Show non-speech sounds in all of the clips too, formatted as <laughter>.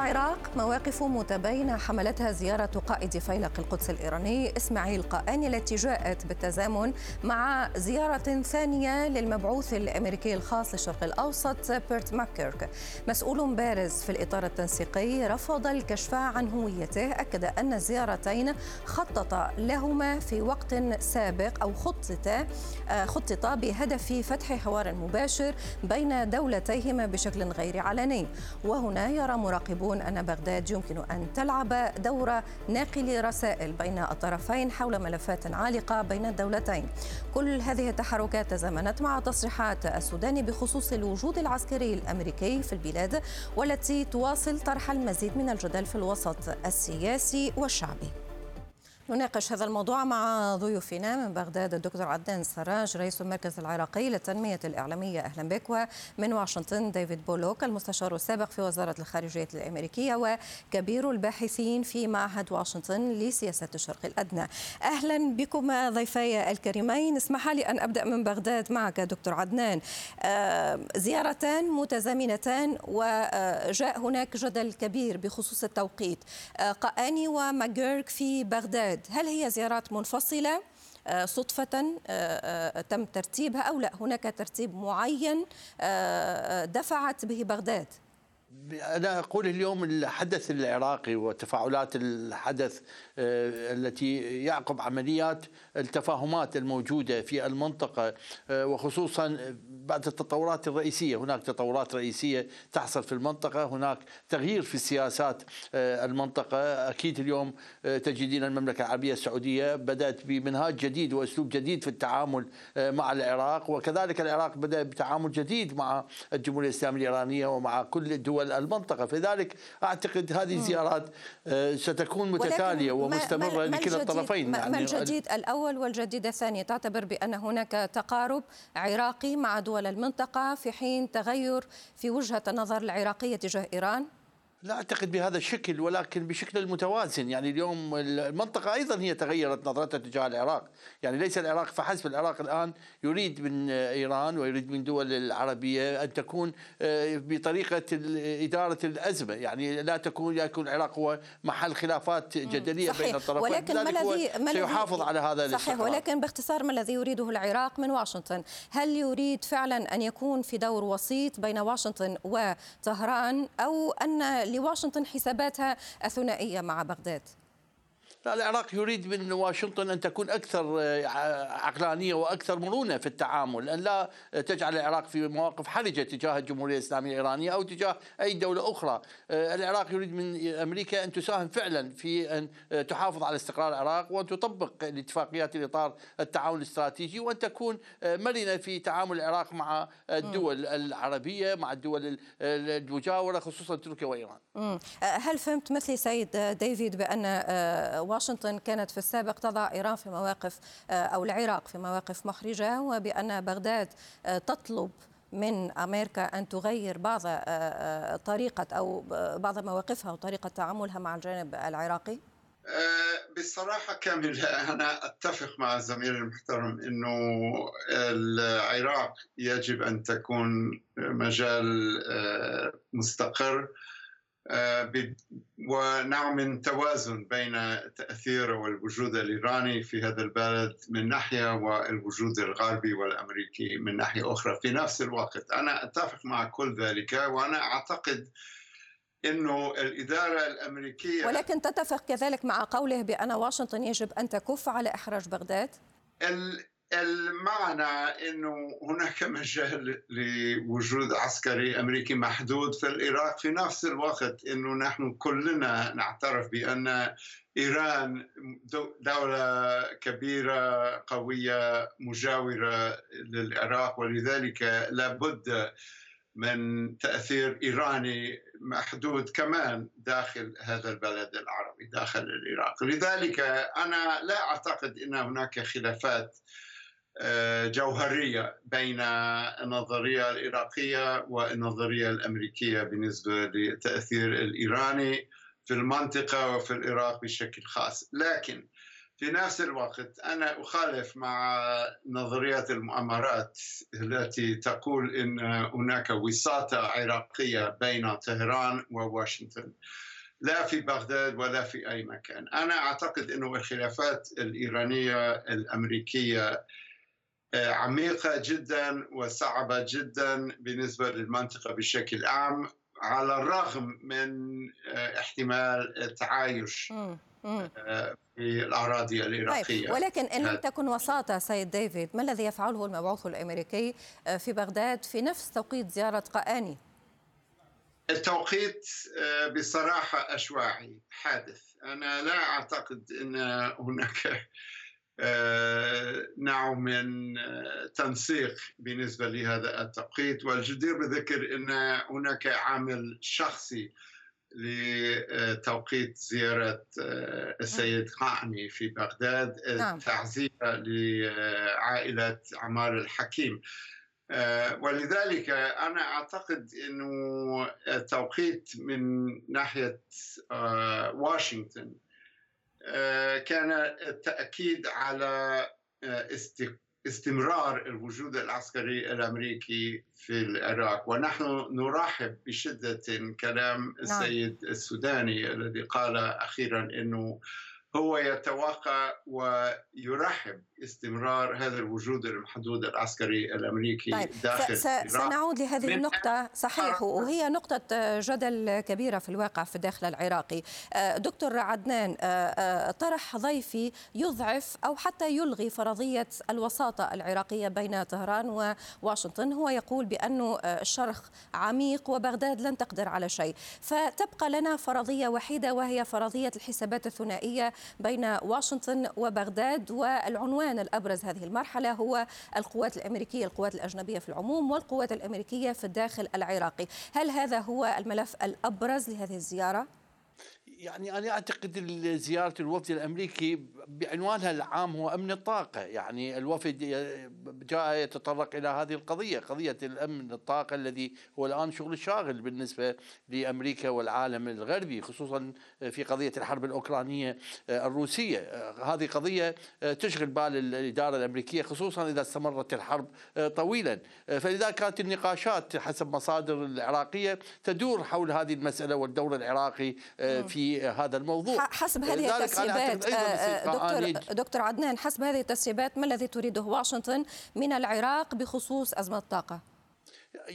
العراق مواقف متباينة حملتها زيارة قائد فيلق القدس الإيراني إسماعيل قاني التي جاءت بالتزامن مع زيارة ثانية للمبعوث الأمريكي الخاص للشرق الأوسط بيرت ماكيرك. مسؤول بارز في الإطار التنسيقي رفض الكشف عن هويته أكد أن الزيارتين خطط لهما في وقت سابق أو خطط خطط بهدف فتح حوار مباشر بين دولتيهما بشكل غير علني. وهنا يرى مراقبون يحسبون أن بغداد يمكن أن تلعب دور ناقل رسائل بين الطرفين حول ملفات عالقة بين الدولتين. كل هذه التحركات تزامنت مع تصريحات السودان بخصوص الوجود العسكري الأمريكي في البلاد والتي تواصل طرح المزيد من الجدل في الوسط السياسي والشعبي. نناقش هذا الموضوع مع ضيوفنا من بغداد الدكتور عدنان سراج رئيس المركز العراقي للتنمية الإعلامية. أهلا بك. ومن واشنطن ديفيد بولوك المستشار السابق في وزارة الخارجية الأمريكية وكبير الباحثين في معهد واشنطن لسياسة الشرق الأدنى. أهلا بكم ضيفي الكريمين. اسمح لي أن أبدأ من بغداد معك دكتور عدنان. آه، زيارتان متزامنتان وجاء هناك جدل كبير بخصوص التوقيت. آه، قأني وماجيرك في بغداد. البلاد هل هي زيارات منفصلة؟ آه، صدفة؟ آه، آه، تم ترتيبها أو لا؟ هناك ترتيب معين دفعت به بغداد. أنا أقول اليوم الحدث العراقي وتفاعلات الحدث التي يعقب عمليات التفاهمات الموجودة في المنطقة آه، وخصوصا بعد التطورات الرئيسية. هناك تطورات رئيسية تحصل في المنطقة هناك تغيير في السياسات آه، المنطقة. أكيد اليوم تجدين المملكة العربية السعودية بدأت بمنهاج جديد وأسلوب جديد في التعامل مع العراق. وكذلك العراق بدأ بتعامل جديد مع الجمهورية الإسلامية الإيرانية ومع كل الدول المنطقة. فذلك أعتقد هذه الزيارات ستكون متتالية ومستمرة لكلا الطرفين ما, يعني ما الجديد الأول والجديد الثاني. تعتبر بأن هناك تقارب عراقي مع دول المنطقة في حين تغير في وجهة النظر العراقية تجاه إيران؟ لا أعتقد بهذا الشكل ولكن بشكل المتوازن. يعني اليوم المنطقة أيضا هي تغيرت نظرتها تجاه العراق. يعني ليس العراق فحسب العراق الآن يريد من إيران ويريد من دول العربية أن تكون آه، بطريقة إدارة الأزمة. يعني لا تكون يكون العراق هو محل خلافات جدلية صحيح. بين الطرفين. ولكن ما الذي سيحافظ على هذا صحيح. الاستقرار. ولكن باختصار ما الذي يريده العراق من واشنطن؟ هل يريد فعلا أن يكون في دور وسيط بين واشنطن وطهران أو أن لواشنطن حساباتها الثنائية مع بغداد. لا العراق يريد من واشنطن أن تكون أكثر آه، عقلانية وأكثر مرونة في التعامل، أن لا تجعل العراق في مواقف حرجة تجاه الجمهورية الإسلامية الإيرانية أو تجاه أي دولة أخرى. آه، العراق يريد من أمريكا أن تساهم فعلا في أن آه، تحافظ على استقرار العراق وأن تطبق الاتفاقيات الاطار التعاون الاستراتيجي وأن تكون مرنة في تعامل العراق مع الدول العربية مع الدول المجاوره خصوصا تركيا وإيران. هل فهمت مثلي سيد ديفيد بأن واشنطن كانت في السابق تضع إيران في مواقف آه، أو العراق في مواقف محرجة وبأن بغداد آه، تطلب من أمريكا أن تغير بعض آه، طريقة أو بعض مواقفها وطريقة تعاملها مع الجانب العراقي؟ بصراحة كاملة <laughs> أنا أتفق مع الزميل المحترم أنه العراق يجب أن تكون مجال مستقر ونعمل توازن بين تأثير والوجود الإيراني في هذا البلد من ناحية والوجود الغربي والأمريكي من ناحية أخرى في نفس الوقت أنا أتفق مع كل ذلك وأنا أعتقد إنه الإدارة الأمريكية ولكن تتفق كذلك مع قوله بأن واشنطن يجب أن تكف على إحراج بغداد؟ المعنى إنه هناك <laughs> مجال لوجود عسكري أمريكي محدود في العراق. في نفس الوقت إنه نحن كلنا نعترف بأن إيران دولة كبيرة قوية مجاورة للعراق ولذلك لابد من تأثير إيراني محدود كمان داخل هذا البلد العربي داخل العراق. لذلك أنا لا أعتقد إن هناك خلافات جوهرية بين النظرية العراقية والنظرية الأمريكية بالنسبة للتأثير الإيراني في المنطقة وفي العراق بشكل خاص. لكن في نفس الوقت أنا أخالف مع نظرية المؤامرات التي تقول أن هناك وساطة عراقية بين طهران وواشنطن. لا في بغداد ولا في أي مكان. أنا أعتقد أن الخلافات الإيرانية الأمريكية آه، عميقة جدا وصعبة جدا بالنسبة للمنطقة بشكل عام على الرغم من آه، احتمال التعايش آه، في الأراضي العراقية. طيب ولكن إن لم تكن وساطة سيد ديفيد ما الذي يفعله المبعوث الأمريكي في بغداد في نفس توقيت زيارة قآني؟ التوقيت بصراحة أشواعي حادث. أنا لا أعتقد أن هناك آه، نوع من آه، تنسيق بالنسبة لهذا التوقيت والجدير بذكر أن هناك عامل شخصي لتوقيت زيارة آه، السيد قائمي في بغداد نعم. تعزية لعائلة عمار الحكيم ولذلك أنا أعتقد أنه التوقيت من ناحية واشنطن آه، كان التأكيد على آه، استمرار الوجود العسكري الأمريكي في العراق ونحن نرحب بشدة كلام نعم. السيد السوداني الذي قال أخيرا إنه هو يتوقع ويرحب استمرار هذا الوجود المحدود العسكري الأمريكي طيب داخل س- سنعود لهذه النقطة. صحيح وهي نقطة جدل كبيرة في الواقع في الداخل العراقي. آه، دكتور عدنان آه، آه، طرح ضيفي يضعف أو حتى يلغي فرضية الوساطة العراقية بين طهران وواشنطن. هو يقول بأنه الشرق عميق وبغداد لن تقدر على شيء. فتبقى لنا فرضية وحيدة وهي فرضية الحسابات الثنائية بين واشنطن وبغداد والعنوان الأبرز هذه المرحلة هو القوات الأمريكية القوات الأجنبية في العموم والقوات الأمريكية في الداخل العراقي هل هذا هو الملف الأبرز لهذه الزيارة؟ يعني أنا أعتقد زيارة الوفد الأمريكي بعنوانها العام هو أمن الطاقة، يعني الوفد جاء يتطرق إلى هذه القضية، قضية الأمن الطاقة الذي هو الآن شغل شاغل بالنسبة لأمريكا والعالم الغربي خصوصا في قضية الحرب الأوكرانية الروسية، هذه قضية تشغل بال الإدارة الأمريكية خصوصا إذا استمرت الحرب طويلا، فلذلك كانت النقاشات حسب مصادر العراقية تدور حول هذه المسألة والدور العراقي في هذا الموضوع حسب هذه التسريبات آه، آه، دكتور دكتور عدنان حسب هذه التسريبات ما الذي تريده واشنطن من العراق بخصوص أزمة الطاقة؟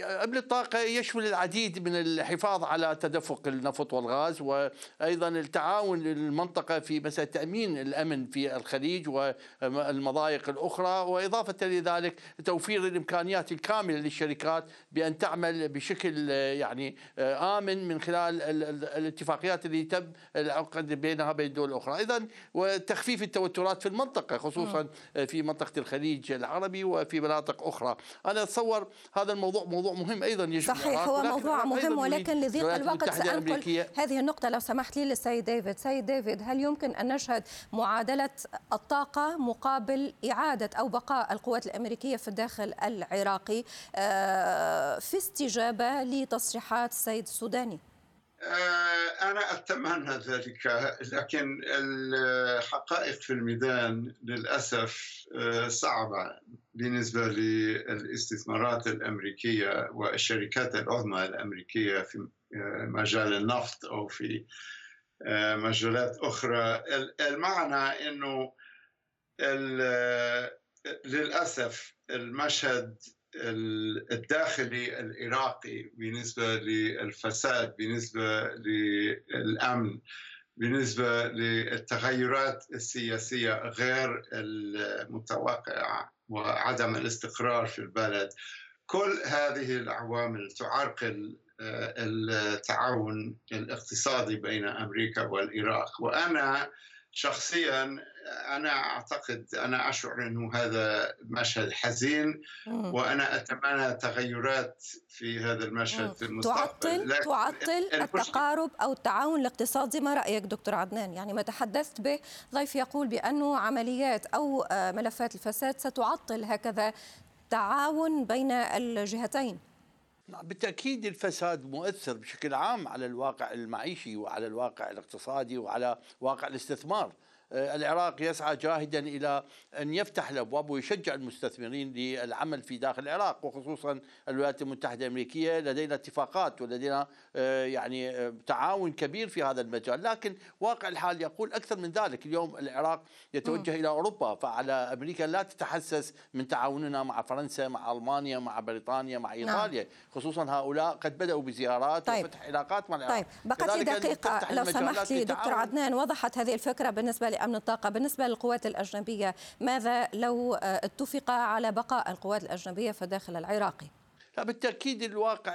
أمن الطاقة يشمل العديد من الحفاظ على تدفق النفط والغاز وأيضا التعاون للمنطقة في مسألة تأمين الأمن في الخليج والمضايق الأخرى وإضافة لذلك توفير الإمكانيات الكاملة للشركات بأن تعمل بشكل يعني آمن من خلال الاتفاقيات اللي تم العقد بينها بين الدول الأخرى أيضا وتخفيف التوترات في المنطقة خصوصا في منطقة الخليج العربي وفي مناطق أخرى. أنا أتصور هذا الموضوع موضوع موضوع مهم أيضا يجب صحيح هو موضوع مهم ولكن لضيق الوقت سأنقل هذه النقطة لو سمحت لي للسيد ديفيد. سيد ديفيد هل يمكن أن نشهد معادلة الطاقة مقابل إعادة أو بقاء القوات الأمريكية في الداخل العراقي آه، في استجابة لتصريحات السيد السوداني؟ آه، أنا أتمنى ذلك لكن الحقائق في الميدان للأسف آه، صعبة. بالنسبة للاستثمارات الأمريكية والشركات العظمى الأمريكية في آه، مجال النفط أو في مجالات أخرى المعنى أنه للأسف المشهد الداخلي العراقي بالنسبة للفساد بالنسبة للأمن بالنسبة للتغيرات السياسية غير المتوقعة. وعدم الاستقرار في البلد. كل هذه العوامل تعرقل آه، التعاون الاقتصادي بين أمريكا والعراق وأنا شخصيا أنا أعتقد أنا أشعر إنه هذا مشهد حزين وأنا أتمنى تغيرات في هذا المشهد في المستقبل. تعطل تعطل التقارب أو التعاون الاقتصادي ما رأيك دكتور عدنان؟ يعني ما تحدثت به ضيف يقول بأنه عمليات أو آه، ملفات الفساد ستعطل هكذا تعاون بين الجهتين. نعم، بالتأكيد الفساد مؤثر بشكل عام على الواقع المعيشي وعلى الواقع الاقتصادي وعلى واقع الاستثمار. العراق يسعى جاهدا إلى أن يفتح الأبواب ويشجع المستثمرين للعمل في داخل العراق وخصوصا الولايات المتحدة الأمريكية لدينا اتفاقات ولدينا آه، يعني آه، تعاون كبير في هذا المجال لكن واقع الحال يقول أكثر من ذلك اليوم العراق يتوجه م. إلى أوروبا فعلى أمريكا لا تتحسس من تعاوننا مع فرنسا مع ألمانيا مع بريطانيا مع نعم. إيطاليا نعم. خصوصا هؤلاء قد بدأوا بزيارات طيب. وفتح علاقات مع العراق طيب بقت لي دقيقة لو سمحت لي دكتور عدنان وضحت هذه الفكرة بالنسبة لامن الطاقه بالنسبة للقوات الأجنبية ماذا لو اتفق على بقاء القوات الأجنبية في الداخل العراقي؟ بالتأكيد الواقع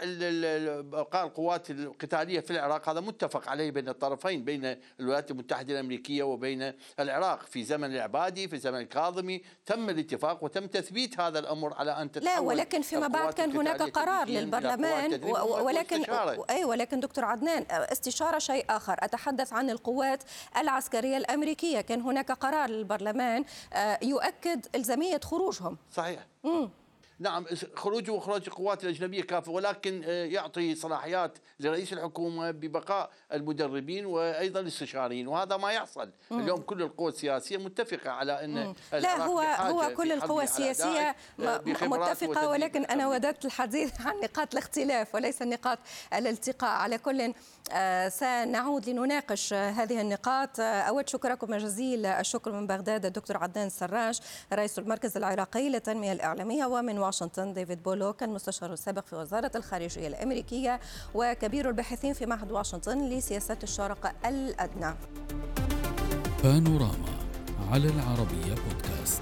بقاء القوات القتالية في العراق هذا متفق عليه بين الطرفين بين الولايات المتحدة الأمريكية وبين العراق. في زمن العبادي في زمن الكاظمي تم الاتفاق وتم تثبيت هذا الأمر على أن تتحول لا ولكن فيما بعد كان هناك قرار للبرلمان ولكن أي ولكن دكتور عدنان استشارة شيء آخر. أتحدث عن القوات العسكرية الأمريكية. كان هناك قرار للبرلمان آه، يؤكد الزاميه خروجهم. صحيح. مم. نعم خروجه وخروج القوات الأجنبية كافة ولكن آه، يعطي صلاحيات لرئيس الحكومة ببقاء المدربين وأيضا الاستشاريين وهذا ما يحصل. مم. اليوم كل القوى السياسية متفقة على أن لا هو هو كل القوى السياسية آه، متفقة ولكن أنا وددت الحديث عن نقاط الاختلاف وليس نقاط الالتقاء. على كل آه، سنعود لنناقش هذه النقاط. أود شكركم جزيل. الشكر من بغداد الدكتور عدنان سراج رئيس المركز العراقي للتنمية الإعلامية ومن واشنطن ديفيد بولوك المستشار السابق في وزارة الخارجية الأمريكية وكبير الباحثين في معهد واشنطن لسياسات الشرق الأدنى. بانوراما على العربية بودكاست.